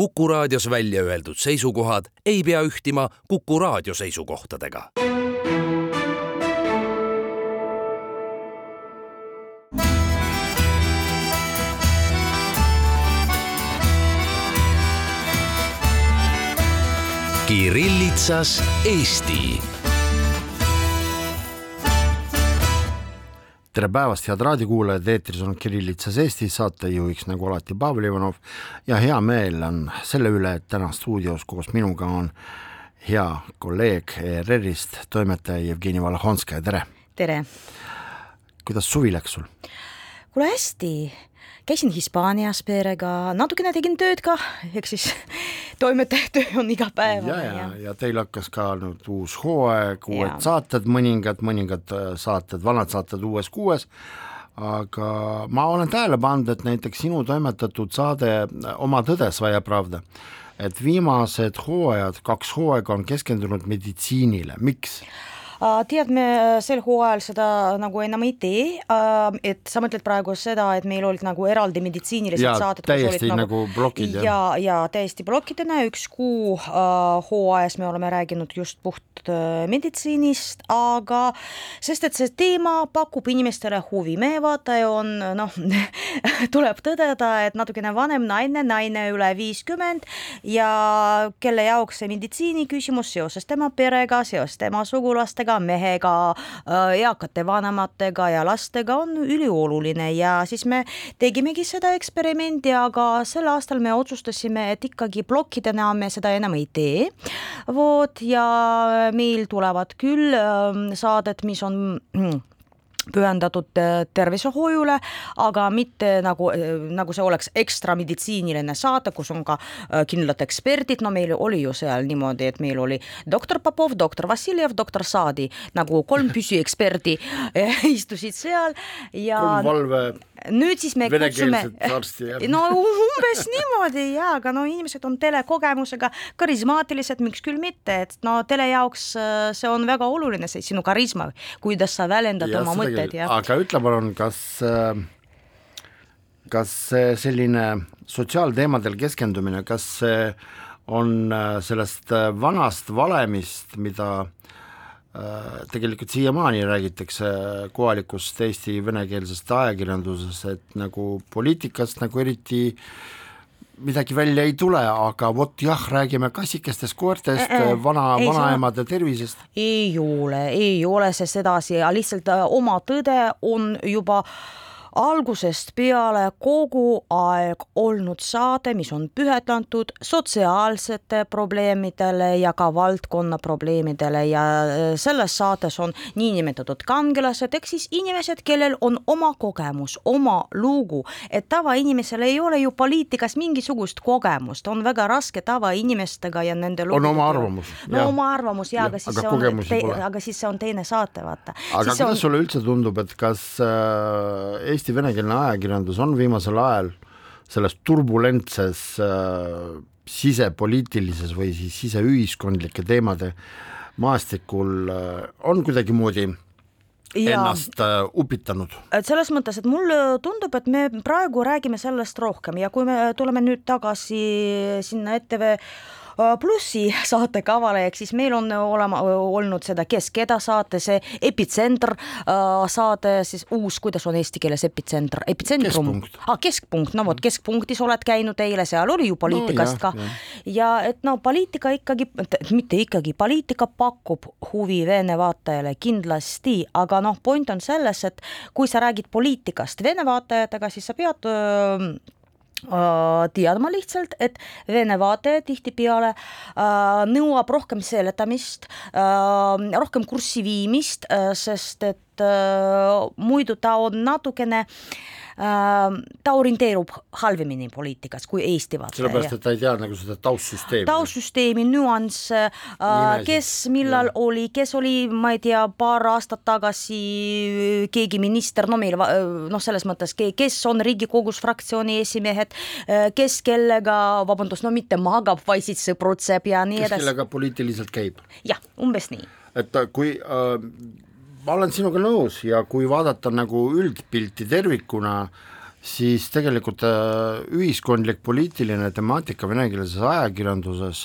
Kuku raadios välja öeldud seisukohad ei pea ühtima Kuku raadio seisukohtadega. Kirillitsas Eesti tere päevast, head raadiokuulajad, eetris on Kirillitsas Eesti, saatejuhiks nagu alati Pavel Ivanov ja hea meel on selle üle, et täna stuudios koos minuga on hea kolleeg ERR-ist, toimetaja Jevgeni Valahonskaja, tere! tere! kuidas suvi läks sul? kuule hästi, käisin Hispaanias perega, natukene tegin tööd ka, ehk siis toimetaja töö on igapäevane. ja, ja, ja teil hakkas ka nüüd uus hooaeg, uued ja. saated, mõningad, mõningad äh, saated, vanad saated uues kuues, aga ma olen tähele pannud, et näiteks sinu toimetatud saade äh, Oma tõde, Svaja Pravda, et viimased hooajad, kaks hooaega on keskendunud meditsiinile, miks? Tead, me sel hooajal seda nagu enam ei tee, et sa mõtled praegu seda, et meil olid nagu eraldi meditsiinilised ja, saated. täiesti nagu, nagu plokid. ja, ja täiesti plokkidena, üks kuu hooajas me oleme rääkinud just puht uh, meditsiinist, aga sest et see teema pakub inimestele huvi, meie vaataja on noh tuleb tõdeda, et natukene vanem naine, naine üle viiskümmend ja kelle jaoks see meditsiini küsimus seoses tema perega, seoses tema sugulastega, naistega, mehega, äh, eakate vanematega ja lastega on ülioluline ja siis me tegimegi seda eksperimendi, aga sel aastal me otsustasime, et ikkagi plokkidena me seda enam ei tee. vot ja meil tulevad küll ähm, saadet, mis on pühendatud äh, tervishoiule, aga mitte nagu, äh, nagu see oleks ekstra meditsiiniline saade, kus on ka äh, kindlad eksperdid, no meil oli ju seal niimoodi, et meil oli doktor Popov, doktor Vassiljev, doktor Saadi nagu kolm püsieksperdi istusid seal ja. kolm valve nüüd siis me kutsume, no umbes niimoodi ja, aga no inimesed on telekogemusega karismaatilised, miks küll mitte, et no tele jaoks äh, see on väga oluline, see sinu karisma, kuidas sa väljendad ja, oma mõtteid ja. aga ütle palun, kas, äh, kas selline sotsiaalteemadel keskendumine, kas see on äh, sellest vanast valemist, mida tegelikult siiamaani räägitakse kohalikust Eesti venekeelsest ajakirjanduses, et nagu poliitikast nagu eriti midagi välja ei tule, aga vot jah, räägime kassikestest, koertest, vana, vanaemade tervisest. ei ole, ei ole see sedasi lihtsalt äh, oma tõde on juba äh, algusest peale kogu aeg olnud saade, mis on pühendatud sotsiaalsete probleemidele ja ka valdkonna probleemidele ja äh, selles saates on niinimetatud kangelased ehk siis inimesed, kellel on oma kogemus, oma lugu, et tavainimesel ei ole ju poliitikas mingisugust kogemust, on väga raske tavainimestega ja nende on oma arvamus. no ja. oma arvamus ja, aga siis aga see on, aga siis see on teine saate, vaata. aga kuidas on... sulle üldse tundub, et kas äh, Eesti venekeelne ajakirjandus on viimasel ajal selles turbulentses äh, sisepoliitilises või siis siseühiskondlike teemade maastikul äh, on kuidagimoodi ja, ennast äh, upitanud. et selles mõttes, et mulle tundub, et me praegu räägime sellest rohkem ja kui me tuleme nüüd tagasi sinna ETV Äh, plussi saatekavale, ehk siis meil on olema, olnud seda Kes-keda saate, see Epitsentr äh, saade, siis uus, kuidas on eesti keeles epitsentr, epitsentrum, ah, keskpunkt, no vot, keskpunktis oled käinud eile, seal oli ju poliitikast no, jah, ka. ja et no poliitika ikkagi, mitte ikkagi, poliitika pakub huvi Vene vaatajale kindlasti, aga noh, point on selles, et kui sa räägid poliitikast Vene vaatajatega, siis sa pead öö, Äh, teadma lihtsalt, et Vene vaataja tihtipeale äh, nõuab rohkem seletamist äh,, rohkem kurssi viimist äh,, sest et äh, muidu ta on natukene äh, Äh, ta orienteerub halvemini poliitikas kui Eesti vaataja. sellepärast, et ta ei tea nagu seda taustsüsteemi. taustsüsteemi nüansse, äh, kes millal ja. oli, kes oli, ma ei tea, paar aastat tagasi keegi minister, no meil noh, selles mõttes, kes on Riigikogus fraktsiooni esimehed, äh, kes kellega, vabandust, no mitte magab, vaid siis sõprutseb ja nii edasi. kes kellega poliitiliselt käib. jah, umbes nii. et kui äh, ma olen sinuga nõus ja kui vaadata nagu üldpilti tervikuna, siis tegelikult äh, ühiskondlik poliitiline temaatika venekeelses ajakirjanduses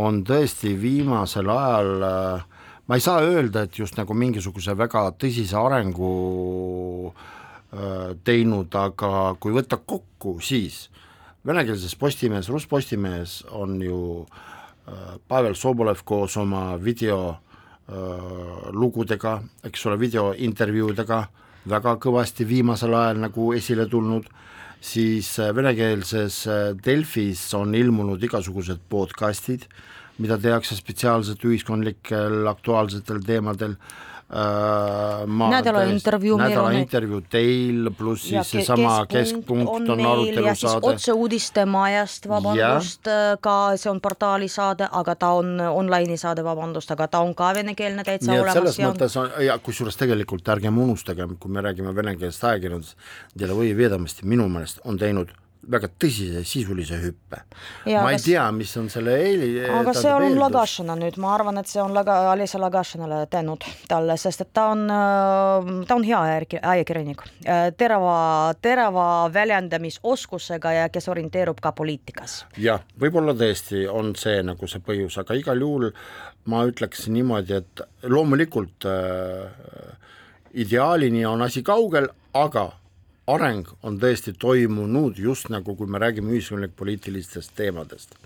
on tõesti viimasel ajal äh, ma ei saa öelda, et just nagu mingisuguse väga tõsise arengu äh, teinud, aga kui võtta kokku, siis venekeelses Postimehes, Russ Postimehes on ju Pavel Sobolev koos oma videolugudega, eks ole, videointervjuudega äh, väga kõvasti viimasel ajal nagu esile tulnud, siis äh, venekeelses äh, Delfis on ilmunud igasugused podcastid, mida tehakse spetsiaalselt ühiskondlikel aktuaalsetel teemadel Äh, nädala intervjuu nädala meil on intervjuu teil, pluss siis seesama keskpunkt on, on arutelusaade. otseuudiste majast, vabandust, äh, ka see on portaali saade, aga ta on online'i saade, vabandust, aga ta on ka venekeelne täitsa nii olemas. selles mõttes on ja kusjuures tegelikult ärgem unustagem, kui me räägime venekeelsest ajakirjandusest, Delovõi Veedamasti minu meelest on teinud väga tõsise sisulise hüppe. ma ei kas... tea, mis on selle eeli aga see on Lagašina nüüd, ma arvan, et see on Laga, Alisa Lagašinale teinud talle, sest et ta on, äh, ta on hea ajakirjanik, äh, terava, terava väljendamisoskusega ja kes orienteerub ka poliitikas. jah, võib-olla tõesti on see nagu see põhjus, aga igal juhul ma ütleks niimoodi, et loomulikult äh, ideaalini on asi kaugel, aga areng on tõesti toimunud just nagu, kui me räägime ühiskondlik-poliitilistest teemadest.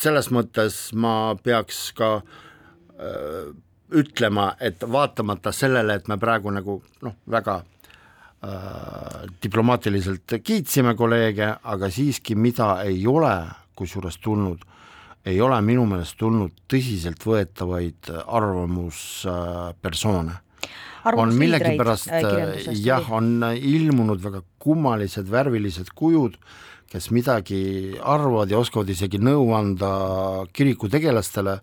selles mõttes ma peaks ka öö, ütlema, et vaatamata sellele, et me praegu nagu noh, väga äh, diplomaatiliselt kiitsime kolleege, aga siiski, mida ei ole kusjuures tulnud, ei ole minu meelest tulnud tõsiseltvõetavaid arvamuspersoone äh, on millegipärast äh, jah, on ilmunud väga kummalised värvilised kujud, kes midagi arvavad ja oskavad isegi nõu anda kiriku tegelastele,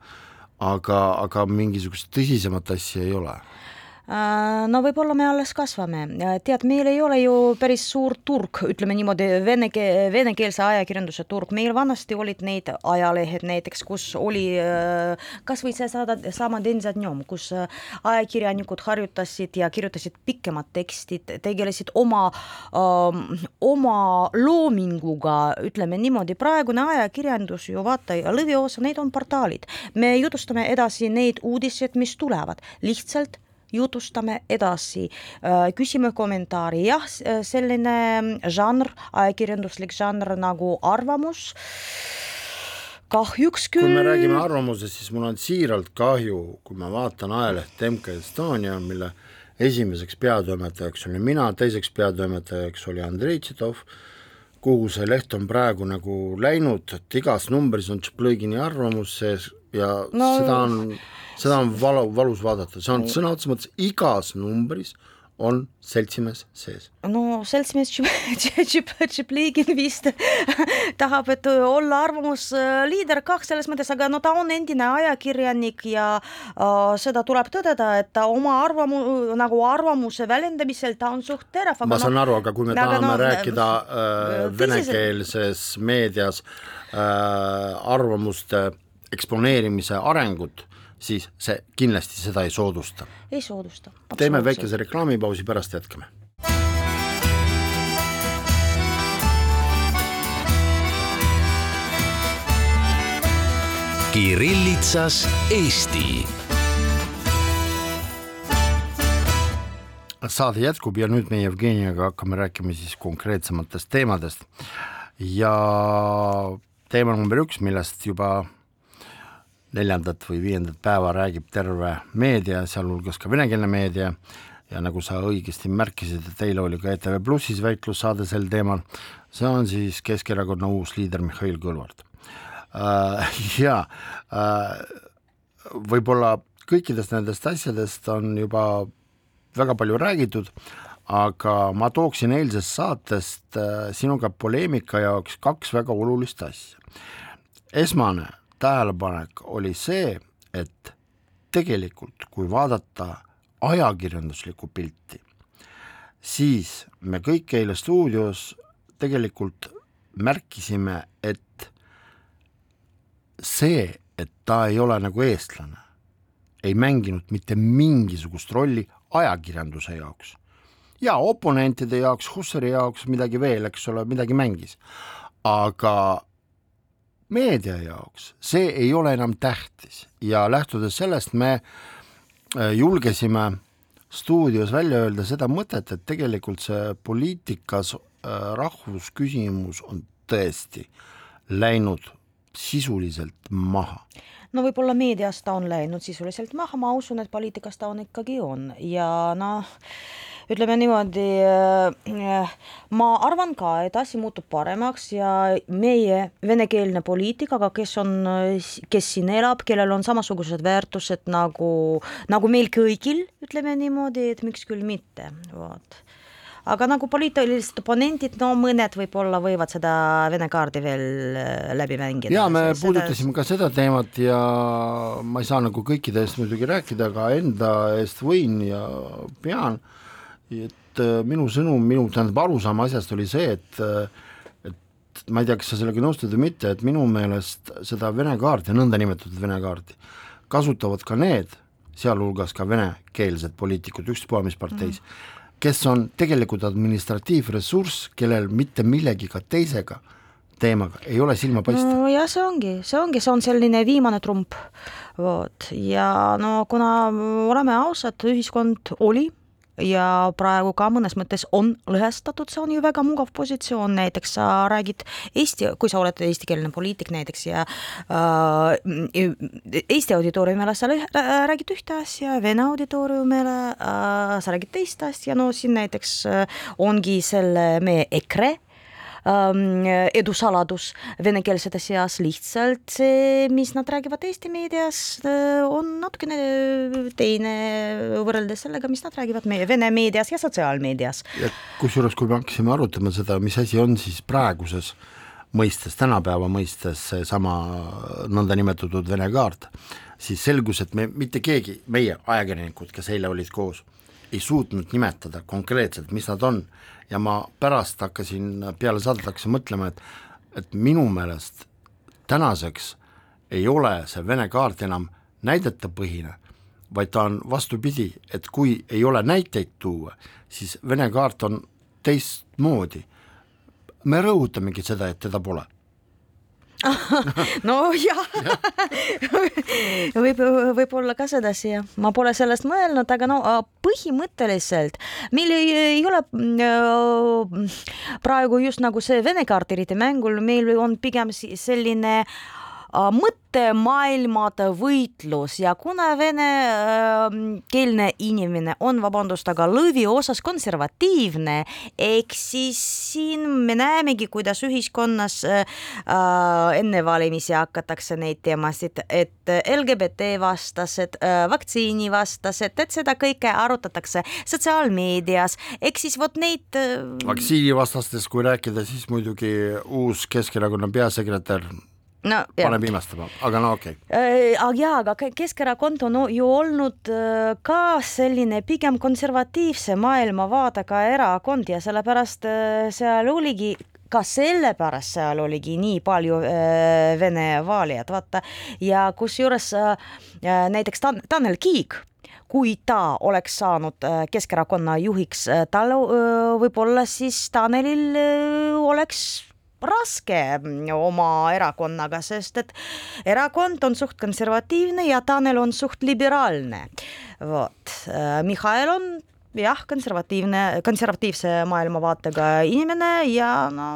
aga, aga mingisugust tõsisemat asja ei ole. Äh, no võib-olla me alles kasvame, tead, meil ei ole ju päris suur turg, ütleme niimoodi, vene, venekeelse ajakirjanduse turg, meil vanasti olid neid ajalehed näiteks, kus oli äh, kas või see saada, sama Denzadnjom, kus äh, ajakirjanikud harjutasid ja kirjutasid pikemad tekstid, tegelesid oma um,, oma loominguga, ütleme niimoodi, praegune ajakirjandus ju vaata, lõviosa neid on portaalid, me jutustame edasi neid uudiseid, mis tulevad, lihtsalt jutustame edasi, äh, küsime kommentaari, jah, selline žanr, ajakirjanduslik žanr nagu arvamus kahjuks küll. kui me räägime arvamusest, siis mul on siiralt kahju, kui ma vaatan ajalehte MK Estonia, mille esimeseks peatoimetajaks olin mina, teiseks peatoimetajaks oli Andrei Tšetov, kuhu see leht on praegu nagu läinud, et igas numbris on Tšeplõgini arvamus sees ja no, seda on seda on valu, valus vaadata, see on sõna otseses mõttes igas numbris on seltsimees sees. no seltsimees Tšipligin vist tahab, et olla arvamusliider kah selles mõttes, aga no ta on endine ajakirjanik ja uh, seda tuleb tõdeda, et ta oma arvamu-, nagu arvamuse väljendamisel ta on suht terav. ma saan no, aru, aga kui me aga tahame no, rääkida uh, venekeelses meedias uh, arvamuste eksponeerimise arengut siis see kindlasti seda ei soodusta. ei soodusta. teeme väikese reklaamipausi, pärast jätkame. Kirillitsas Eesti. saade jätkub ja nüüd me Jevgeniaga hakkame rääkima siis konkreetsematest teemadest ja teema number üks, millest juba neljandat või viiendat päeva räägib terve meedia, sealhulgas ka venekeelne meedia, ja nagu sa õigesti märkisid, et eile oli ka ETV Plussis väitlussaade sel teemal, see on siis Keskerakonna uus liider Mihhail Kõlvart äh,. Jaa äh,, võib-olla kõikidest nendest asjadest on juba väga palju räägitud, aga ma tooksin eilsest saatest äh, sinuga poleemika jaoks kaks väga olulist asja. esmane tähelepanek oli see, et tegelikult, kui vaadata ajakirjanduslikku pilti, siis me kõik eile stuudios tegelikult märkisime, et see, et ta ei ole nagu eestlane, ei mänginud mitte mingisugust rolli ajakirjanduse jaoks ja oponentide jaoks, Hussari jaoks midagi veel, eks ole, midagi mängis, aga meedia jaoks see ei ole enam tähtis. Ja lähtudes sellest me äh, julgesime stuudios välja öelda seda mõtet, et tegelikult see poliitikas äh, rahvusküsimus on tõesti läinud sisuliselt maha. No võib-olla meedias ta on läinud sisuliselt maha, ma usun, et poliitikas ta on ikkagi on. Ja noh, ütleme niimoodi, äh, ma arvan ka, et asi muutub paremaks ja meie venekeelne poliitik, aga kes on, kes siin elab, kellel on samasugused väärtused nagu, nagu meil kõigil, ütleme niimoodi, et miks küll mitte, vot aga nagu poliitilised oponendid, no mõned võib-olla võivad seda Vene kaardi veel äh, läbi mängida. ja me seda... puudutasime ka seda teemat ja ma ei saa nagu kõikide eest muidugi rääkida, aga enda eest võin ja pean äh, et äh, minu sõnum, minu tähendab arusaam asjast oli see, et äh, et ma ei tea, kas sa sellega nõustud või mitte, et minu meelest seda Vene kaarti, nõndanimetatud Vene kaarti, kasutavad ka need, sealhulgas ka venekeelsed poliitikud, ükspuha mis parteis mm, -hmm. kes on tegelikult administratiivressurss, kellel mitte millegiga teisega teemaga ei ole silma paista. no jah, see ongi, see ongi, see on selline viimane trump, vot, ja no kuna oleme ausad, ühiskond oli ja praegu ka mõnes mõttes on lõhestatud, see on ju väga mugav positsioon, näiteks sa räägid eesti, kui sa oled eestikeelne poliitik näiteks ja äh, Eesti auditooriumile sa räägid ühte asja, Vene auditooriumile äh, sa räägid teist asja, no siin näiteks äh, ongi selle meie EKRE edusaladus venekeelsete seas, lihtsalt see, mis nad räägivad Eesti meedias, äh, on natukene teine võrreldes sellega, mis nad räägivad meie vene meedias ja sotsiaalmeedias. kusjuures, kui me hakkasime arutama seda, mis asi on siis praeguses mõistes, tänapäeva mõistes seesama nõndanimetatud Vene kaart, siis selgus, et me mitte keegi, meie ajakirjanikud, kes eile olid koos, ei suutnud nimetada konkreetselt, mis nad on ja ma pärast hakkasin peale saadet hakkasin mõtlema, et et minu meelest tänaseks ei ole see Vene kaart enam näidetepõhine, vaid ta on vastupidi, et kui ei ole näiteid tuua, siis Vene kaart on teistmoodi. me rõhutamegi seda, et teda pole nojah võib, võib-olla ka sedasi jah, ma pole sellest mõelnud, aga no põhimõtteliselt meil ei, ei ole äh, praegu just nagu see Vene kaart eriti mängul, meil on pigem selline Äh, mõttemaailmade võitlus ja kuna venekeelne ähm, inimene on, vabandust, aga lõviosas konservatiivne, ehk siis siin me näemegi, kuidas ühiskonnas äh, äh, enne valimisi hakatakse neid teemasid, et LGBT vastased äh,, vaktsiinivastased, et seda kõike arutatakse sotsiaalmeedias, ehk siis vot neid äh... vaktsiinivastastest, kui rääkida, siis muidugi uus Keskerakonna peasekretär no, paneb imestama, aga no okei. Okay.. Äh, aga jaa, aga Keskerakond on ju olnud äh, ka selline pigem konservatiivse maailmavaadega erakond ja sellepärast äh, seal oligi ka sellepärast seal oligi nii palju äh, Vene valijad, vaata. Ja kusjuures äh, näiteks Tan Tanel Kiik kui ta oleks saanud Keskerakonna juhiks, tal võib-olla siis Tanelil oleks raske oma erakonnaga, sest et erakond on suht konservatiivne ja Tanel on suht liberaalne. vot, äh, Mihhail on jah, konservatiivne, konservatiivse maailmavaatega inimene ja no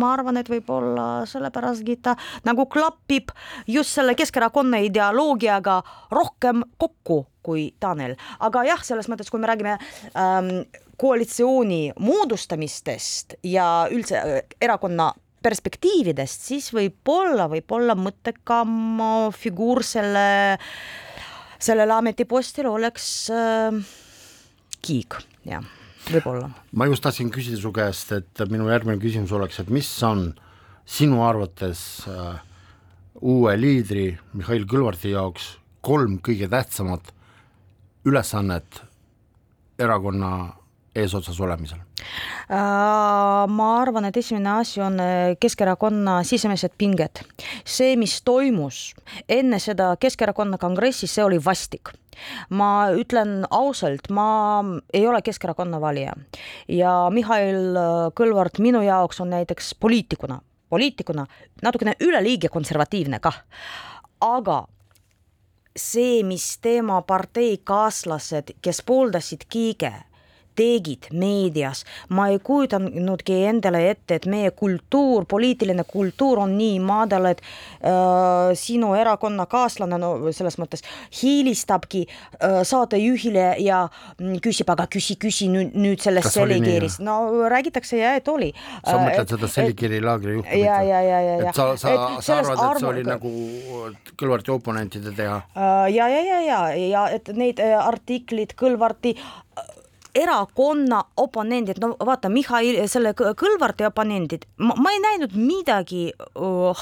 ma arvan, et võib-olla sellepärastki ta nagu klapib just selle Keskerakonna ideoloogiaga rohkem kokku kui Tanel, aga jah, selles mõttes, kui me räägime ähm, koalitsiooni moodustamistest ja üldse äh, erakonna perspektiividest, siis võib-olla, võib-olla mõttekam figuur selle, sellele ametipostil oleks äh, Kiik, jah, võib-olla. ma just tahtsin küsida su käest, et minu järgmine küsimus oleks, et mis on sinu arvates äh, uue liidri Mihhail Kõlvarti jaoks kolm kõige tähtsamat ülesannet erakonna eesotsas olemisel? Ma arvan, et esimene asi on Keskerakonna sisemised pinged. see, mis toimus enne seda Keskerakonna kongressi, see oli vastik. Ma ütlen ausalt, ma ei ole Keskerakonna valija. Ja Mihhail Kõlvart minu jaoks on näiteks poliitikuna, poliitikuna natukene üleliige konservatiivne kah, aga see, mis tema parteikaaslased, kes pooldasid Kiige tegid meedias, ma ei kujutanudki endale ette, et meie kultuur, poliitiline kultuur on nii madal, et äh, sinu erakonnakaaslane, no selles mõttes hiilistabki äh, saatejuhile ja mm, küsib, aga küsi, küsi nüüd, nüüd sellest Selikirist, no räägitakse ja et oli. sa äh, mõtled seda Selikiri laagri juhtumit? ja, ja, ja, ja, ja. et sa, sa, sa arvad, et see oli nagu Kõlvarti oponentide teha? Äh, ja, ja, ja, ja, ja et neid äh, artiklid Kõlvarti erakonna oponendid, no vaata, Mihhail, selle Kõlvarti oponendid, ma ei näinud midagi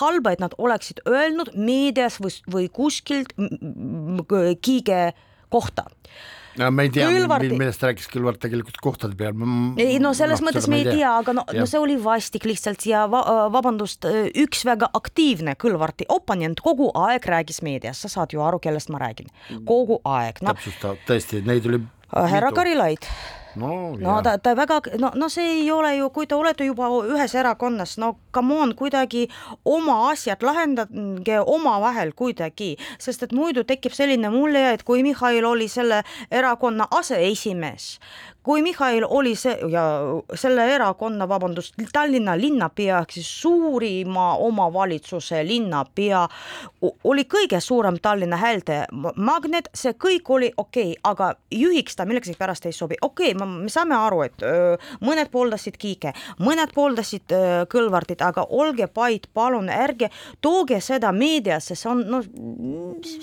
halba, et nad oleksid öelnud meedias või, või kuskilt Kiige kohta. No me ei tea millest rääkis Kõlvart tegelikult kohtade peal. ei no selles no, mõttes me ei tea, tea, aga no, no see oli vastik lihtsalt ja va vabandust, üks väga aktiivne Kõlvarti oponent kogu aeg rääkis meedias, sa saad ju aru, kellest ma räägin, kogu aeg no.. täpsusta, tõesti, neid oli härra Karilaid. No, no ta, ta väga, no, no see ei ole ju, kui te olete juba ühes erakonnas, no come on, kuidagi oma asjad lahendage omavahel kuidagi, sest et muidu tekib selline mulje, et kui Mihhail oli selle erakonna aseesimees, kui Mihhail oli see ja selle erakonna, vabandust, Tallinna linnapea ehk siis suurima omavalitsuse linnapea oli kõige suurem Tallinna häälte magnet, see kõik oli okei okay,, aga juhiks ta millegipärast ei sobi, okei okay,, me saame aru, et öö, mõned pooldasid Kiike, mõned pooldasid öö, Kõlvartit, aga olge pait, palun ärge tooge seda meediasse, see on, no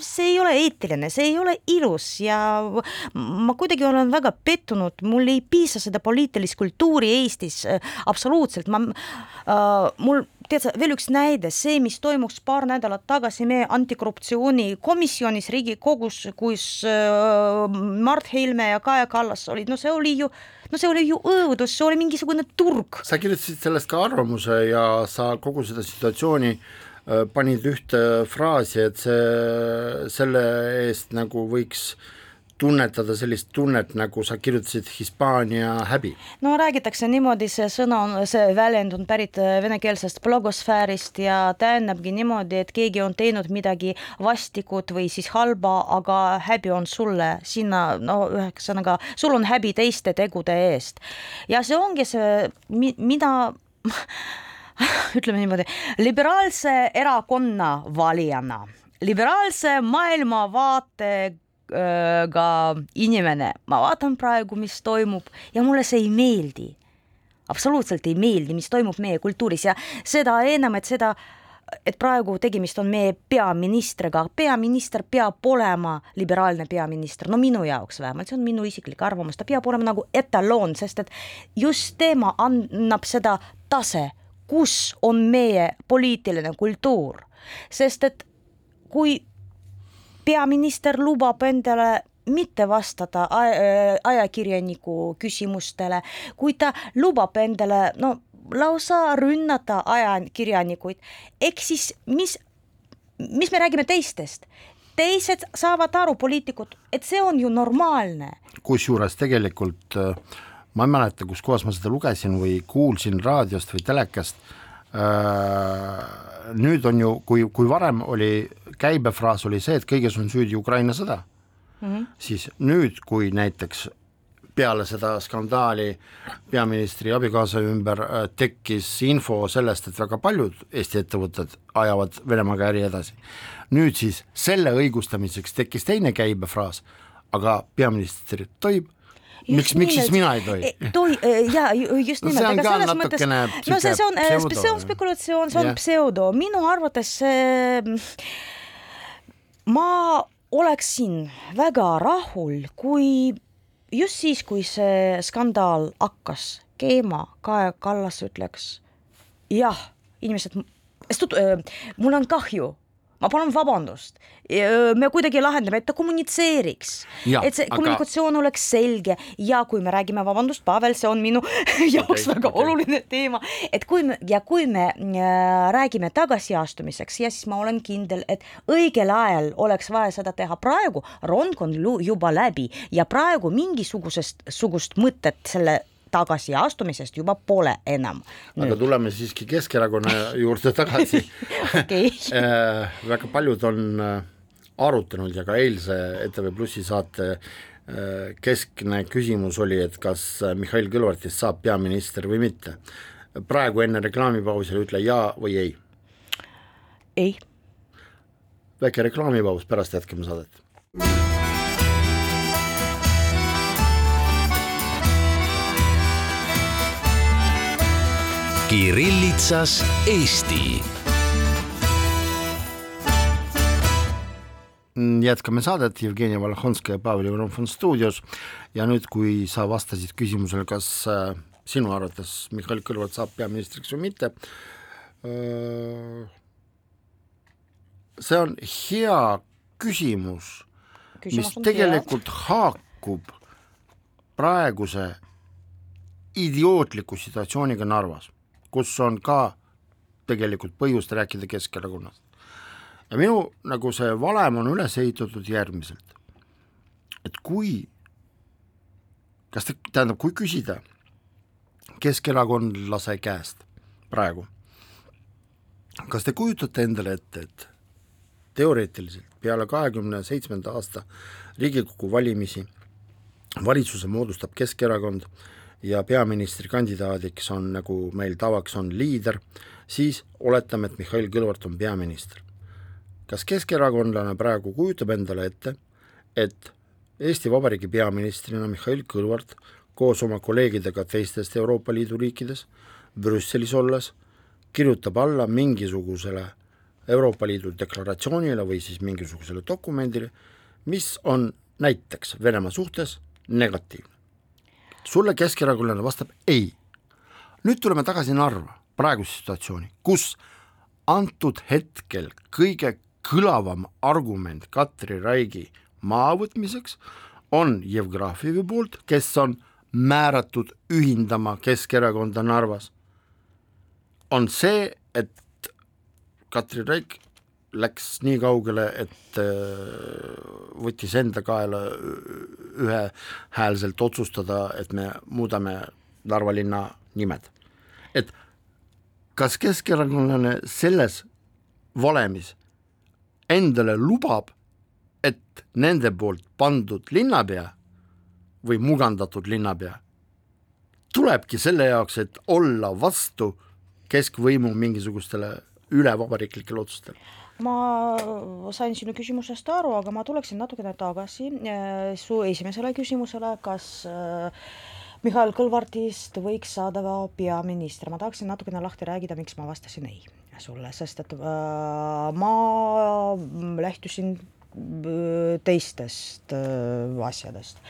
see ei ole eetiline, see ei ole ilus ja ma kuidagi olen väga pettunud mul ei piisa seda poliitilist kultuuri Eestis äh, absoluutselt, ma äh,, mul tead sa, veel üks näide, see, mis toimus paar nädalat tagasi meie antikorruptsioonikomisjonis Riigikogus, kus äh, Mart Helme ja Kaja Kallas olid, no see oli ju no see oli ju õudus, see oli mingisugune turg. sa kirjutasid sellest ka arvamuse ja sa kogu seda situatsiooni äh, panid ühte fraasi, et see, selle eest nagu võiks äh, tunnetada sellist tunnet, nagu sa kirjutasid, Hispaania häbi? no räägitakse niimoodi, see sõna on, see väljend on pärit äh, venekeelsest blogosfäärist ja tähendabki niimoodi, et keegi on teinud midagi vastikut või siis halba, aga häbi on sulle sinna, no ühesõnaga, sul on häbi teiste tegude eest. ja see ongi see, mida ütleme niimoodi, liberaalse erakonna valijana liberaalse maailmavaate ka inimene, ma vaatan praegu, mis toimub ja mulle see ei meeldi. absoluutselt ei meeldi, mis toimub meie kultuuris ja seda enam, et seda et praegu tegemist on meie peaministriga, peaminister peab olema liberaalne peaminister, no minu jaoks vähemalt, see on minu isiklik arvamus, ta peab olema nagu etaloon, sest et just tema annab seda tase, kus on meie poliitiline kultuur, sest et kui peaminister lubab endale mitte vastata ajakirjaniku küsimustele, kui ta lubab endale no lausa rünnata ajakirjanikuid, ehk siis mis, mis me räägime teistest, teised saavad aru, poliitikud, et see on ju normaalne. kusjuures tegelikult äh, ma ei mäleta, kus kohas ma seda lugesin või kuulsin raadiost või telekast Äh, nüüd on ju, kui, kui varem oli käibefraas oli see, et kõiges on süüdi Ukraina sõda mm, -hmm. siis nüüd, kui näiteks peale seda skandaali peaministri abikaasa ümber äh, tekkis info sellest, et väga paljud Eesti ettevõtted ajavad Venemaaga äri edasi. nüüd siis selle õigustamiseks tekkis teine käibefraas, aga peaminister tohib miks, miks siis mina ei tohi? E, tohi ja just nimelt no, aga selles mõttes, no see, see on, see on spekulatsioon, see on yeah. pseudo, minu arvates ma oleksin väga rahul, kui just siis, kui see skandaal hakkas keema, Kaja Kallas ütleks jah, inimesed, mul on kahju ma palun vabandust, me kuidagi lahendame, et ta kommunitseeriks, et see aga... kommunikatsioon oleks selge. Ja kui me räägime, vabandust, Pavel, see on minu jaoks okay, väga okay. oluline teema, et kui me ja kui me äh, räägime tagasiastumiseks ja siis ma olen kindel, et õigel ajal oleks vaja seda teha. Praegu, rong on juba läbi. Ja praegu mingisugusest, sugust mõtet selle tagasiastumisest juba pole enam. aga tuleme siiski Keskerakonna juurde tagasi äh, väga paljud on äh, arutanud ja ka eilse ETV Plussi saate äh, keskne küsimus oli, et kas Mihhail Kõlvartist saab peaminister või mitte. praegu enne reklaamipausi ütle jaa või ei. ei. väike reklaamipaus, pärast jätkame saadet Kirillitsas Eesti. jätkame saadet, Jevgeni Valahonskaja ja Pavel Ivanov on stuudios ja nüüd, kui sa vastasid küsimusele, kas äh, sinu arvates Mihhail Kõlvart saab peaministriks või mitte äh,, see on hea küsimus, küsimus, mis tegelikult hea. haakub praeguse idiootliku situatsiooniga Narvas kus on ka tegelikult põhjust rääkida Keskerakonnast. ja minu nagu see valem on üles ehitatud järgmiselt, et kui, kas te, tähendab, kui küsida keskerakondlase käest praegu, kas te kujutate endale ette, et teoreetiliselt peale kahekümne seitsmenda aasta Riigikogu valimisi valitsuse moodustab Keskerakond ja peaministrikandidaadiks on, nagu meil tavaks on, liider, siis oletame, et Mihhail Kõlvart on peaminister. kas keskerakondlane praegu kujutab endale ette, et Eesti Vabariigi peaministrina Mihhail Kõlvart koos oma kolleegidega teistest Euroopa Liidu riikides Brüsselis olles kirjutab alla mingisugusele Euroopa Liidu deklaratsioonile või siis mingisugusele dokumendile, mis on näiteks Venemaa suhtes negatiivne sulle keskerakondlane vastab ei. nüüd tuleme tagasi Narva, praeguse situatsiooni, kus antud hetkel kõige kõlavam argument Katri Raigi maavõtmiseks on Jevgrafievi poolt, kes on määratud ühindama Keskerakonda Narvas, on see, et Katri Raik läks nii kaugele, et äh, võttis enda kaela ühehäälselt otsustada, et me muudame Narva linna nimed. et kas keskerakondlane selles valemis endale lubab, et nende poolt pandud linnapea või mugandatud linnapea tulebki selle jaoks, et olla vastu keskvõimu mingisugustele ülevabariiklikele otsustele ma sain sinu küsimusest aru, aga ma tuleksin natukene tagasi äh, su esimesele küsimusele, kas äh, Mihhail Kõlvartist võiks saada peaminister, ma tahaksin natukene lahti rääkida, miks ma vastasin ei sulle, sest et äh, ma lähtusin teistest asjadest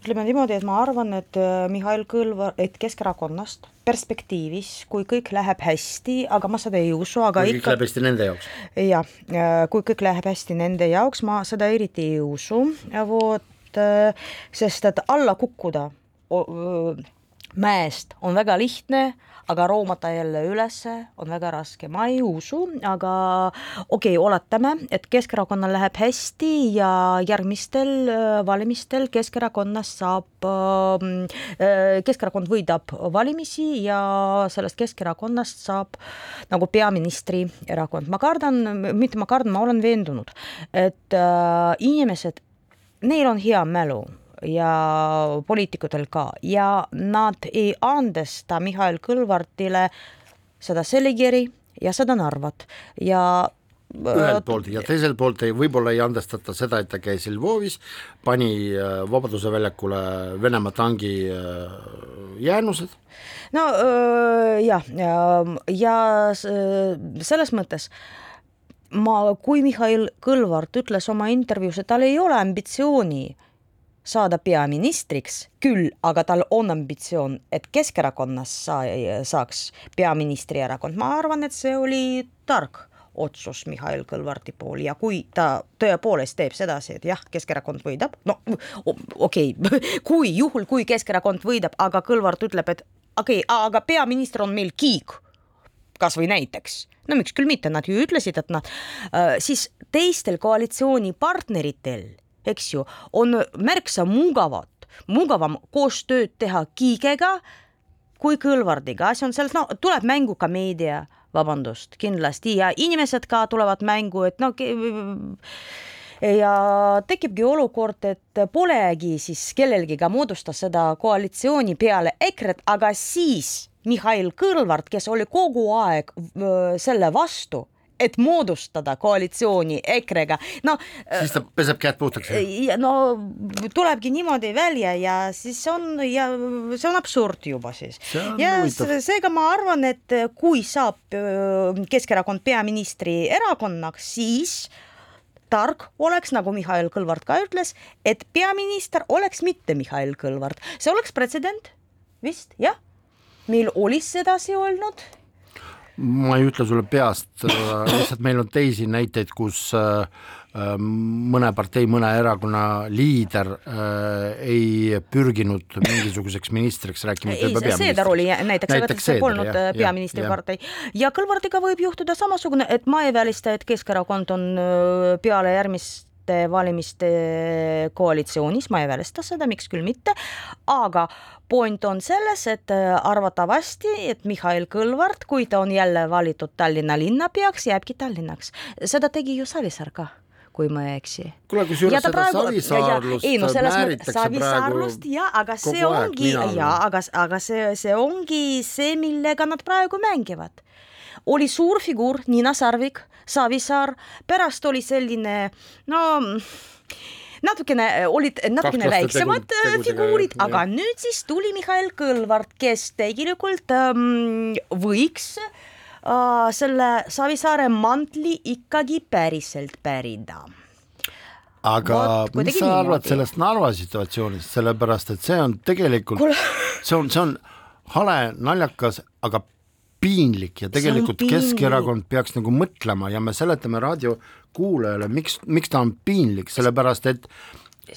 ütleme niimoodi, et ma arvan, et äh, Mihhail Kõlvar, et Keskerakonnast perspektiivis, kui kõik läheb hästi, aga ma seda ei usu, aga kui ikka. kõik läheb hästi nende jaoks. jah, äh, kui kõik läheb hästi nende jaoks, ma seda eriti ei usu, vot, äh, sest et alla kukkuda mäest on väga lihtne aga roomata jälle ülesse on väga raske, ma ei usu, aga okei okay,, oletame, et Keskerakonnal läheb hästi ja järgmistel äh, valimistel Keskerakonnast saab, ähm, äh, Keskerakond võidab valimisi ja sellest Keskerakonnast saab nagu peaministri erakond, ma kardan, mitte ma kardan, ma olen veendunud, et äh, inimesed, neil on hea mälu ja poliitikutel ka ja nad ei andesta Mihhail Kõlvartile seda Seligeri ja seda Narvat ja ühelt poolt ja teiselt poolt ei, võib-olla ei andestata seda, et ta käis Lvovis, pani äh, Vabaduse väljakule Venemaa tangi äh, jäänused. no jah, ja, ja selles mõttes ma, kui Mihhail Kõlvart ütles oma intervjuus, et tal ei ole ambitsiooni äh, saada peaministriks, küll aga tal on ambitsioon, et Keskerakonnas saa, saaks peaministrierakond, ma arvan, et see oli tark otsus Mihhail Kõlvarti pool ja kui ta tõepoolest teeb sedasi, et jah, Keskerakond võidab, no okei okay. kui juhul, kui Keskerakond võidab, aga Kõlvart ütleb, et okei okay,, aga peaminister on meil kiik, kasvõi näiteks, no miks küll mitte, nad ju ütlesid, et nad äh,, siis teistel koalitsioonipartneritel, eks ju, on märksa mugavat, mugavam koostööd teha Kiigega kui Kõlvardiga, asi on selles, no tuleb mängu ka meedia, vabandust, kindlasti. Ja inimesed ka tulevad mängu, et no ja tekibki olukord, et polegi siis kellelgi ka moodustada seda koalitsiooni peale EKRE-t, aga siis Mihhail Kõlvart, kes oli kogu aeg selle vastu et moodustada koalitsiooni EKRE-ga, no. siis ta peseb käed puhtaks. no tulebki niimoodi välja ja siis on ja see on absurd juba siis. ja seega ma arvan, et kui saab Keskerakond peaministri erakonnaks, siis tark oleks, nagu Mihhail Kõlvart ka ütles, et peaminister oleks mitte Mihhail Kõlvart, see oleks pretsedent vist jah, meil oli sedasi olnud ma ei ütle sulle peast, lihtsalt meil on teisi näiteid, kus äh, äh, mõne partei, mõne erakonna liider äh, ei pürginud mingisuguseks ministriks, rääkimata juba peaministrist. Seeder oli näiteks, näiteks see polnud peaministripartei ja Kõlvartiga võib juhtuda samasugune, et Maeväeliste, et Keskerakond on peale järgmist valimiste koalitsioonis, ma ei välista seda, miks küll mitte, aga point on selles, et äh, arvatavasti, et Mihhail Kõlvart, kui ta on jälle valitud Tallinna linnapeaks, jääbki Tallinnaks. seda tegi ju Savisaar ka kui ma ei eksi. kuule, kusjuures seda praegu, savisaarlust ei, no, määritakse savisaarlust ja, aga see ongi ja, aga, aga see, see ongi see, millega nad praegu mängivad. Oli suur figuur Niina Sarvik, Savisaar, pärast oli selline no natukene äh, olid natukene väiksemad äh, figuurid, aga jah. nüüd siis tuli Mihhail Kõlvart, kes tegelikult ähm, võiks äh, selle Savisaare mantli ikkagi päriselt pärida aga Vot, mis sa arvad niimoodi. sellest Narva situatsioonist, sellepärast et see on tegelikult, see on, see on hale, naljakas, aga piinlik ja tegelikult Keskerakond peaks nagu mõtlema ja me seletame raadiokuulajale, miks, miks ta on piinlik, sellepärast et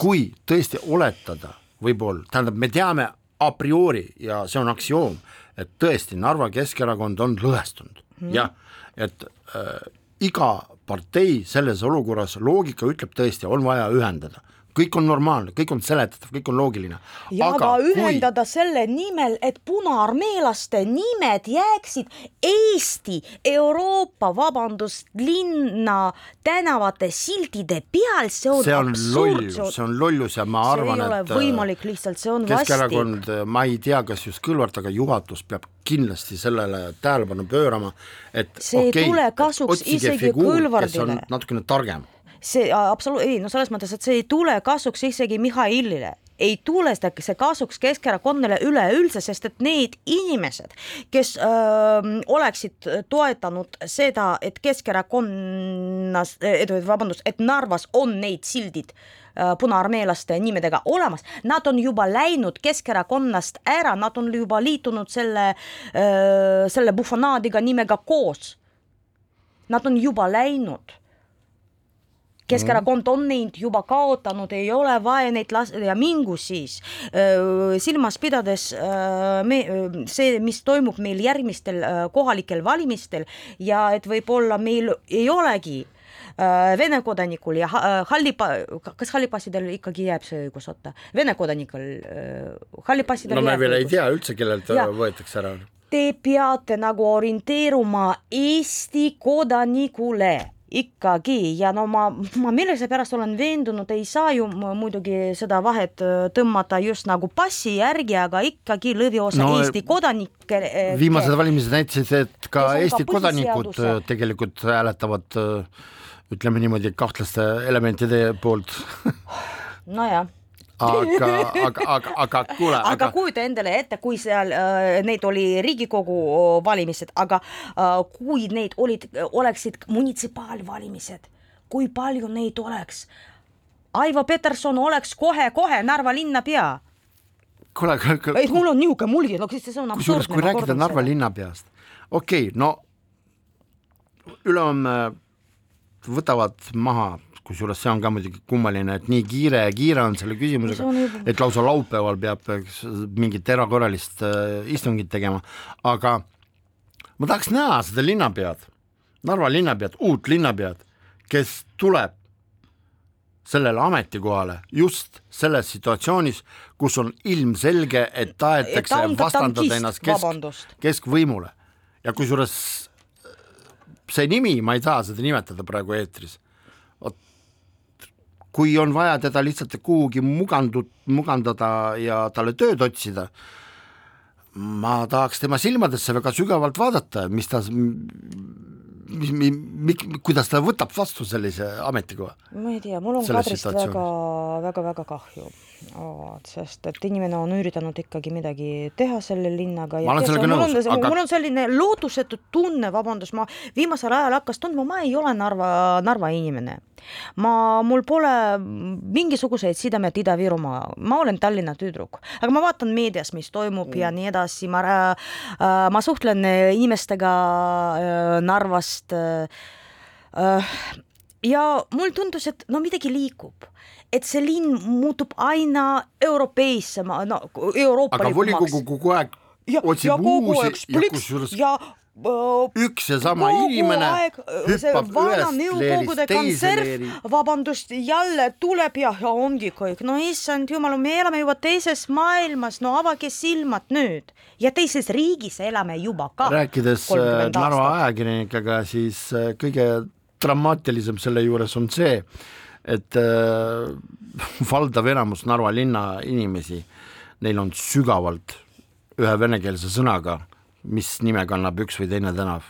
kui tõesti oletada, võib-olla, tähendab, me teame a priori ja see on aktsioom, et tõesti Narva Keskerakond on lõhestunud. Mm., jah, et äh, iga partei selles olukorras, loogika ütleb tõesti, on vaja ühendada kõik on normaalne, kõik on seletatav, kõik on loogiline. ja aga, aga ühendada kui... selle nimel, et punaarmeelaste nimed jääksid Eesti, Euroopa, vabandust, linna tänavate siltide peal, see on see on lollus, see on lollus ja ma arvan, et see ei ole võimalik lihtsalt, see on Keskerakond, ma ei tea, kas just Kõlvart, aga juhatus peab kindlasti sellele tähelepanu pöörama, et see okay, ei tule kasuks isegi Kõlvardile. natukene targem see absoluutselt, ei no selles mõttes, et see ei tule kasuks isegi Mihhailile ei tule seda, see kasuks Keskerakonnale üleüldse, sest et need inimesed, kes öö, oleksid toetanud seda, et Keskerakonnas, vabandust, et Narvas on neid sildid punaarmeelaste nimedega olemas, nad on juba läinud Keskerakonnast ära, nad on juba liitunud selle, selle bufonaadiga nimega koos. Nad on juba läinud Keskerakond on neid juba kaotanud, ei ole vaja neid las- ja mingu siis silmas pidades me, see, mis toimub meil järgmistel kohalikel valimistel ja et võib-olla meil ei olegi Vene kodanikul ja halli, kas hallipassidel ikkagi jääb see õigus otta? Vene kodanikel hallipassidel no me veel õigus. ei tea üldse, kellelt ja. võetakse ära. Te peate nagu orienteeruma Eesti kodanikule ikkagi. Ja no ma, ma millegipärast olen veendunud, ei saa ju muidugi seda vahet äh, tõmmata just nagu passi järgi, aga ikkagi lõviosa no, Eesti kodanikke. Äh, viimased valimised näitasid, et ka Eesti ka kodanikud äh, tegelikult hääletavad ütleme niimoodi kahtlaste elementide poolt. Nojah aga, aga, aga, aga kuule. aga, aga kujuta endale ette, kui seal äh, neid oli Riigikogu äh, valimised, aga äh, kui neid olid, oleksid munitsipaalvalimised, kui palju neid oleks? Aivo Peterson oleks kohe-kohe Narva linnapea kuule, kuule. ei, mul on niisugune mulje, no see on absurdne. kusjuures, kui rääkida Narva linnapeast, okei okay,, no ülehomme võtavad maha, kusjuures see on ka muidugi kummaline, et nii kiire, kiire on selle küsimusega, et lausa laupäeval peab mingit erakorralist äh, istungit tegema, aga ma tahaks näha seda linnapead, Narva linnapead, uut linnapead, kes tuleb sellele ametikohale just selles situatsioonis, kus on ilmselge, et tahetakse vastandada ennast kesk, keskvõimule. Ja kusjuures see nimi, ma ei saa seda nimetada praegu eetris. vot kui on vaja teda lihtsalt kuhugi mugandud, mugandada ja talle tööd otsida, ma tahaks tema silmadesse väga sügavalt vaadata, mis ta, mis, mis, kuidas ta võtab vastu sellise ametikoha? ma ei tea, mul on Kadrist väga, väga, väga kahju vot, sest et inimene on üritanud ikkagi midagi teha selle linnaga ja ma olen sellega nõus, aga mul on selline lootusetu tunne, vabandust, ma viimasel ajal hakkas tundma, ma ei ole Narva, Narva inimene. ma, mul pole mingisuguseid sidemeid Ida-Virumaa, ma olen Tallinna tüdruk, aga ma vaatan meedias, mis toimub mm. ja nii edasi, ma äh,, ma suhtlen inimestega äh, Narvast äh, ja mul tundus, et no midagi liigub et see linn muutub aina europeissema, no euroopalikumaks. aga volikogu kogu aeg ja, otsib ja uusi ja kusjuures ja üks ja sama inimene aeg, hüppab ühest leerist teise leeri. vabandust, jälle tuleb ja, ja ongi kõik, no issand jumal, me elame juba teises maailmas, no avage silmad nüüd ja teises riigis elame juba ka. rääkides äh, Narva ajakirjanikega, siis äh, kõige dramaatilisem selle juures on see, et äh, valdav enamus Narva linna inimesi, neil on sügavalt ühe venekeelse sõnaga, mis nime kannab üks või teine tänav.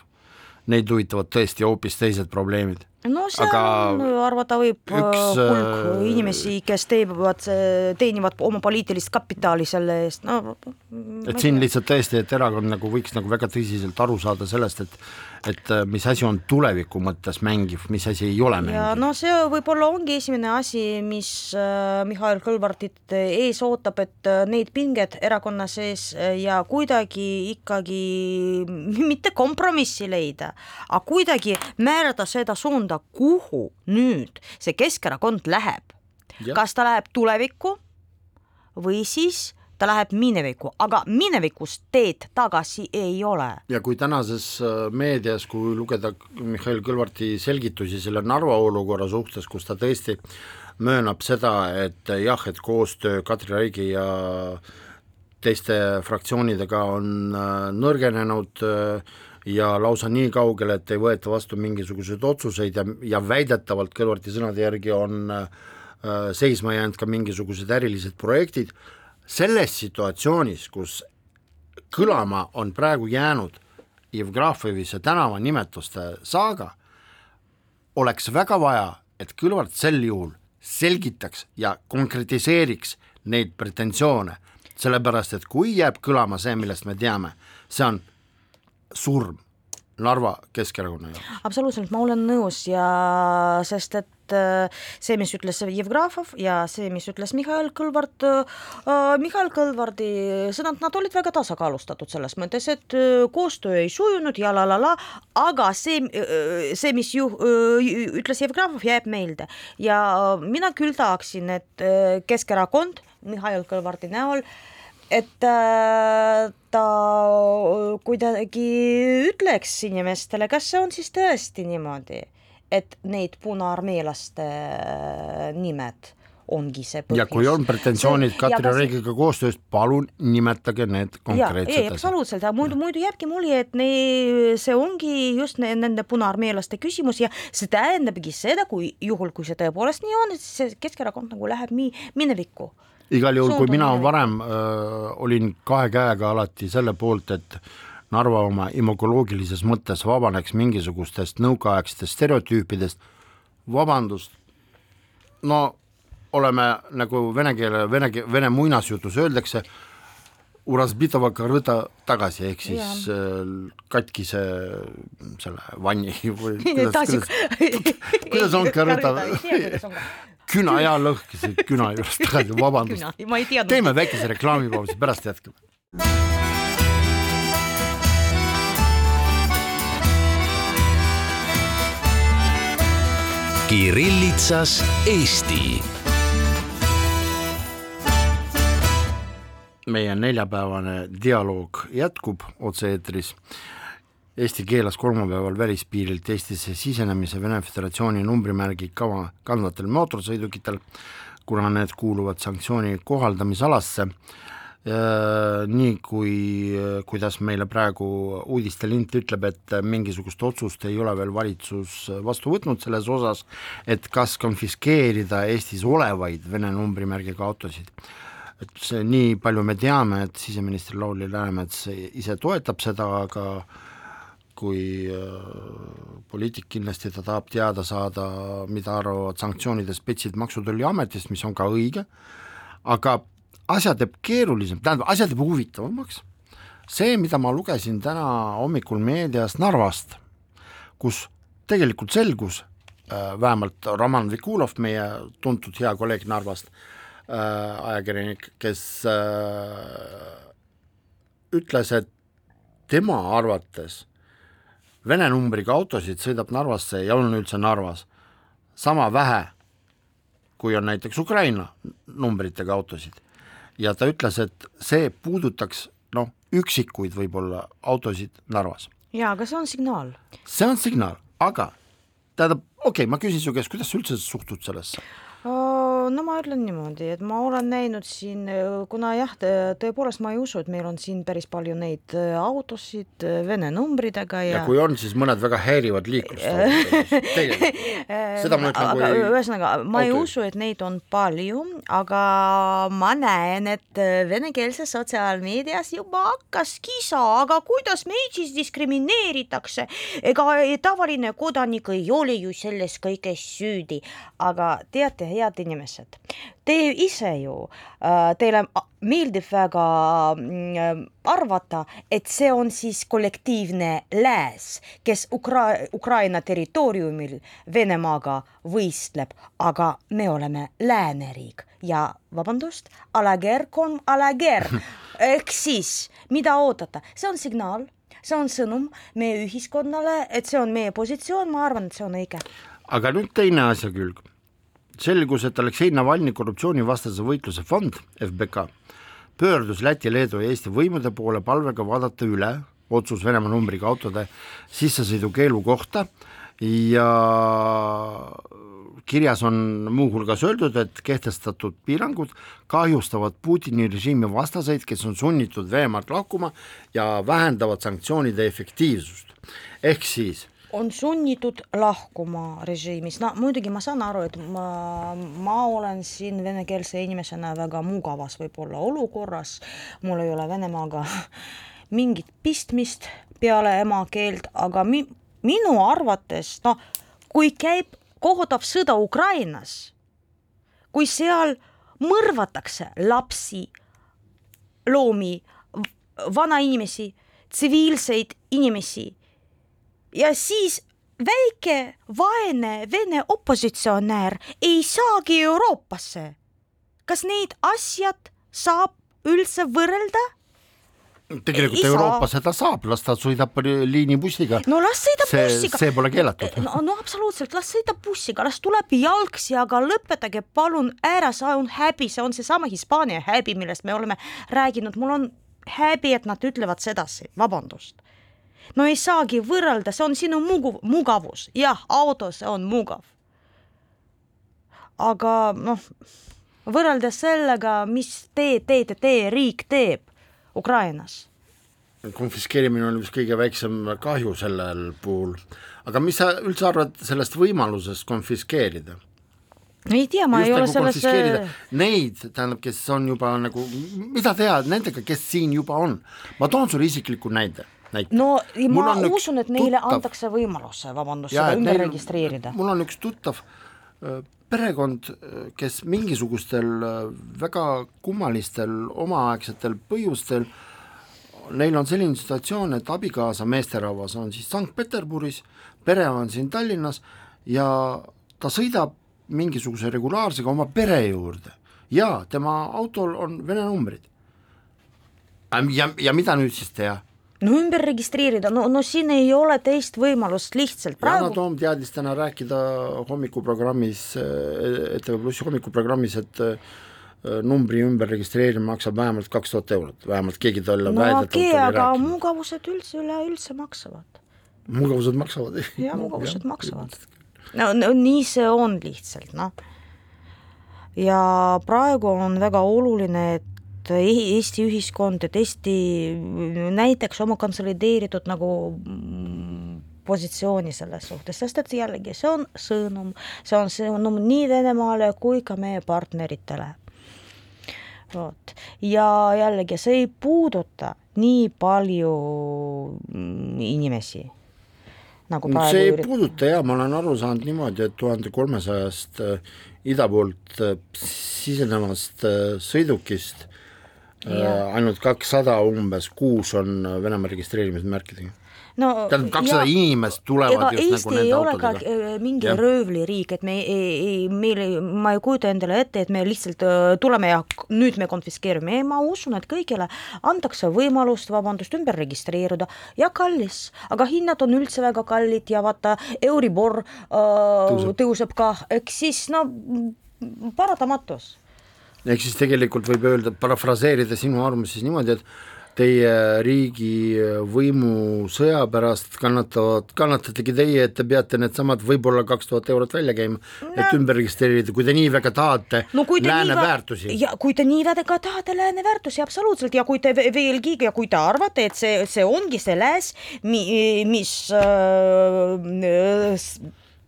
Neid huvitavad tõesti hoopis teised probleemid no seal aga on, arvata võib üks, äh, hulk äh, inimesi, kes teevad, teenivad oma poliitilist kapitali selle eest, no et siin lihtsalt tõesti, et erakond nagu võiks nagu väga tõsiselt aru saada sellest, et et äh, mis asi on tuleviku mõttes mängiv, mis asi ei ole mängiv. no see võib-olla ongi esimene asi, mis äh, Mihhail Kõlvartit ees ootab, et äh, neid pinged erakonna sees äh, ja kuidagi ikkagi mitte kompromissi leida, aga kuidagi määrata seda suunda, kuhu nüüd see Keskerakond läheb. kas ta läheb tulevikku või siis ta läheb minevikku, aga minevikust teed tagasi ei ole. ja kui tänases äh, meedias, kui lugeda Mihhail Kõlvarti selgitusi selle Narva olukorra suhtes, kus ta tõesti möönab seda, et jah, et koostöö Katri Raigi ja teiste fraktsioonidega on äh, nõrgenenud äh, ja lausa nii kaugele, et ei võeta vastu mingisuguseid otsuseid ja, ja väidetavalt Kõlvarti sõnade järgi on seisma jäänud ka mingisugused ärilised projektid selles situatsioonis, kus kõlama on praegu jäänud Jevgrafovi see tänavanimetuste saaga, oleks väga vaja, et Kõlvart sel juhul selgitaks ja konkretiseeriks neid pretensioone, sellepärast et kui jääb kõlama see, millest me teame, see on surm Narva Keskerakonna jaoks. absoluutselt, ma olen nõus ja sest et Äh, see, mis ütles Jevgrafov ja see, mis ütles Mihhail Kõlvart äh,, Mihhail Kõlvardi sõnad, nad olid väga tasakaalustatud selles mõttes, et äh, koostöö ei sujunud ja la la la, aga see, äh, see, mis ju ütles Jevgrafov, jääb meelde ja mina küll tahaksin, et Keskerakond Mihhail Kõlvarti näol et ta kuidagi ütleks inimestele, kas see on siis tõesti niimoodi et need punaarmeelaste äh, nimed ongi see põhjus. ja kui on pretensioonid Katri Reigiga koostööst, palun nimetage need konkreetsed asjad. absoluutselt, aga muidu, muidu jääbki mulje, et ne, see ongi just ne, nende punaarmeelaste küsimus ja see tähendabki seda, kui juhul, kui see tõepoolest nii on, et see Keskerakond nagu läheb mi-, minevikku. Igal juhul, kui mina varem öö, olin kahe käega alati selle poolt, et Narva oma imagoloogilises mõttes vabaneks mingisugustest nõukaaegsetest stereotüüpidest, vabandust, no oleme nagu vene keele, vene, vene muinasjutus öeldakse, Urazbitova kõrõda tagasi, ehk siis ja. Katkise selle vanni või kuidas, kuidas, kuidas on kõrõda? Küna ja lõhkise küna juurest tagasi, vabandust. teeme väikese reklaamipausi, pärast jätkame Kirillitsas Eesti. meie neljapäevane dialoog jätkub otse-eetris. Eesti keelas kolmapäeval välispiirilt Eestisse sisenemise Vene Föderatsiooni numbrimärgi kava kandvatel mootorsõidukitel, kuna need kuuluvad sanktsiooni kohaldamisalasse Äh, nii kui, kuidas meile praegu uudistelint ütleb, et mingisugust otsust ei ole veel valitsus vastu võtnud selles osas, et kas konfiskeerida Eestis olevaid Vene numbrimärgiga autosid. et see, nii palju me teame, et siseminister Lauri Läänemets ise toetab seda, aga kui äh, poliitik kindlasti ta tahab teada saada, mida arvavad sanktsioonide spetsid Maksu- ja Tolliametist, mis on ka õige, aga asja teeb keerulisem, tähendab, asja teeb huvitavamaks. See, mida ma lugesin täna hommikul meedias Narvast, kus tegelikult selgus äh,, vähemalt Roman Vikulov, meie tuntud hea kolleeg Narvast äh,, ajakirjanik, kes ütles, et tema arvates Vene numbriga autosid sõidab Narvasse ja on üldse Narvas sama vähe, kui on näiteks Ukraina numbritega autosid ja ta ütles, et see puudutaks noh, üksikuid võib-olla autosid Narvas. jaa, aga see on signaal. see on signaal, aga tähendab, okei okay,, ma küsin su käest, kuidas sa üldse suhtud sellesse? No ma ütlen niimoodi, et ma olen näinud siin, kuna jah, tõepoolest ma ei usu, et meil on siin päris palju neid äh, autosid äh, Vene numbritega ja ja kui on, siis mõned väga häirivad liiklust seda ma ütlen kui ühesõnaga, ma ei usu, et neid on palju, aga ma näen, et äh, venekeelses sotsiaalmeedias juba hakkas kisa, aga kuidas meid siis diskrimineeritakse, ega tavaline kodanik ei ole ju selles kõiges süüdi, aga teate, head inimesed, te ise ju, äh, teile meeldib väga mm, arvata, et see on siis kollektiivne lääs, kes Ukra-, Ukraina territooriumil Venemaaga võistleb, aga me oleme lääneriik. Ja vabandust, alager kom alager ehk siis mida oodata, see on signaal, see on sõnum meie ühiskonnale, et see on meie positsioon, ma arvan, et see on õige. aga nüüd teine asja külg selgus, et Aleksei Navalnõi korruptsioonivastase võitluse fond, FBK, pöördus Läti, Leedu ja Eesti võimude poole palvega vaadata üle otsus Venemaa numbriga autode sissesõidukeelu kohta ja kirjas on muuhulgas öeldud, et kehtestatud piirangud kahjustavad Putini režiimi vastaseid, kes on sunnitud Venemaalt lahkuma ja vähendavad sanktsioonide efektiivsust. ehk siis on sunnitud lahkuma režiimist, no muidugi ma saan aru, et ma, ma olen siin venekeelse inimesena väga mugavas võib-olla olukorras, mul ei ole Venemaaga mingit pistmist peale emakeelt, aga mi-, minu arvates noh, kui käib kohutav sõda Ukrainas, kui seal mõrvatakse lapsi, loomi, vanainimesi, tsiviilseid inimesi ja siis väike vaene Vene opositsionäär ei saagi Euroopasse. kas neid asjad saab üldse võrrelda? tegelikult ei Euroopa seda saab, las ta sõidab liinibussiga. no las sõidab see, bussiga. see pole keelatud. no, no absoluutselt, las sõidab bussiga, las tuleb jalgsi, aga lõpetage palun ära, see on häbi, see on seesama Hispaania häbi, millest me oleme rääkinud, mul on häbi, et nad ütlevad sedasi, vabandust no ei saagi võrrelda, see on sinu mugu, mugavus, jah, auto, see on mugav. aga noh, võrreldes sellega, mis te teete, teie riik teeb Ukrainas. konfiskeerimine on vist kõige väiksem kahju sellel puhul, aga mis sa üldse arvad sellest võimalusest konfiskeerida? ei tea, ma Just ei ole nagu selles Neid, tähendab, kes on juba nagu, mida teha nendega, kes siin juba on? ma toon sulle isikliku näite näite. no ma usun, et neile tuttav... antakse võimalus, vabandust, seda ümber neil, registreerida. mul on üks tuttav äh, perekond, kes mingisugustel äh, väga kummalistel omaaegsetel põhjustel neil on selline situatsioon, et abikaasa meesterahvas on siis Sankt-Peterburis, pere on siin Tallinnas ja ta sõidab mingisuguse regulaarsega oma pere juurde ja tema autol on Vene numbrid. ja, ja mida nüüd siis teha? No ümber registreerida, no, no siin ei ole teist võimalust lihtsalt praegu. Yana Toom teadis täna rääkida hommikuprogrammis, ETV Plussi hommikuprogrammis, et numbri ümber registreerimine maksab vähemalt kaks tuhat eurot, vähemalt keegi talle no okei okay,, aga rääkinud. mugavused üldse üleüldse maksavad. mugavused maksavad jah, mugavused maksavad. no, no nii see on lihtsalt, noh. ja praegu on väga oluline, et Eesti ühiskond, et Eesti näiteks oma konsolideeritud nagu positsiooni selles suhtes, sest et jällegi see on sõnum, see on sõnum nii Venemaale kui ka meie partneritele vot, ja jällegi see ei puuduta nii palju mm, inimesi nagu praegu see ei ürit... puuduta ja ma olen aru saanud niimoodi, et tuhande kolmesajast äh, ida poolt äh, sisenevast äh, sõidukist. Ainult kakssada umbes, kuus on Venemaa registreerimismärkidega no tähendab, kakssada inimest tulevad just Eesti nagu nende autodega. Äh, mingi ja. röövliriik, et me ei, ei, meil ei, ma ei kujuta endale ette, et me lihtsalt äh, tuleme ja nüüd me konfiskeerime, ei, ma usun, et kõigile antakse võimalust, vabandust, ümber registreeruda ja kallis, aga hinnad on üldse väga kallid ja vaata, Euribor äh, tõuseb. tõuseb ka, eks siis no paratamatus ehk siis tegelikult võib öelda, parafraseerida sinu arvamust siis niimoodi, et teie riigi võimusõja pärast kannatavad, kannatategi teie, et te peate needsamad võib-olla kaks tuhat eurot välja käima no., et ümber registreerida, kui te nii väga tahate no, lääne nii väärtusi. ja kui te nii väga tahate lääne väärtusi, absoluutselt, ja kui te veelgi ja kui te arvate, et see, see ongi see lääs, mis äh,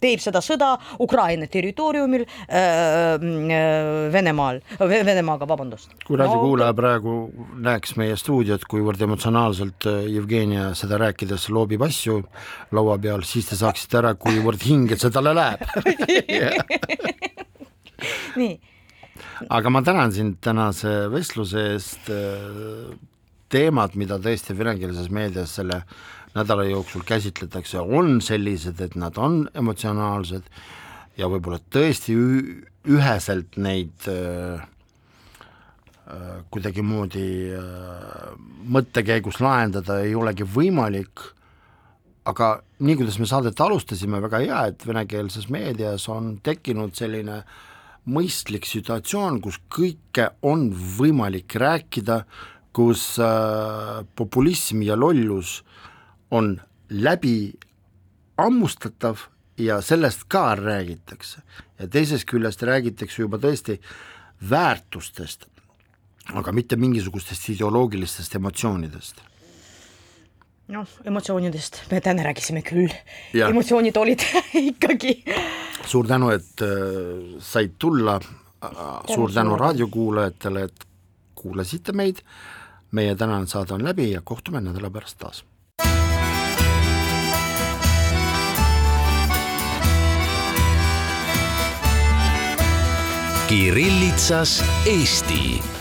teeb seda sõda Ukraina territooriumil äh, äh, Venemaal, Venemaaga, vabandust. kui raadiokuulaja no, praegu näeks meie stuudiot, kuivõrd emotsionaalselt äh, Jevgenia seda rääkides loobib asju laua peal, siis te saaksite ära, kuivõrd hinge see talle läheb nii. aga ma tänan sind tänase vestluse eest, teemad, mida tõesti venekeelses meedias selle nädala jooksul käsitletakse, on sellised, et nad on emotsionaalsed ja võib-olla tõesti üheselt neid äh, äh, kuidagimoodi äh, mõttekäigus lahendada ei olegi võimalik, aga nii, kuidas me saadet alustasime, väga hea, et venekeelses meedias on tekkinud selline mõistlik situatsioon, kus kõike on võimalik rääkida, kus äh, populism ja lollus on läbi ammustatav ja sellest ka räägitakse. ja teisest küljest räägitakse juba tõesti väärtustest, aga mitte mingisugustest ideoloogilistest emotsioonidest. noh, emotsioonidest me täna rääkisime küll, emotsioonid olid ikkagi. suur tänu, et äh, said tulla, suur tänu raadiokuulajatele, et kuulasite meid, meie tänane saade on läbi ja kohtume nädala pärast taas. Kirillitsas Eesti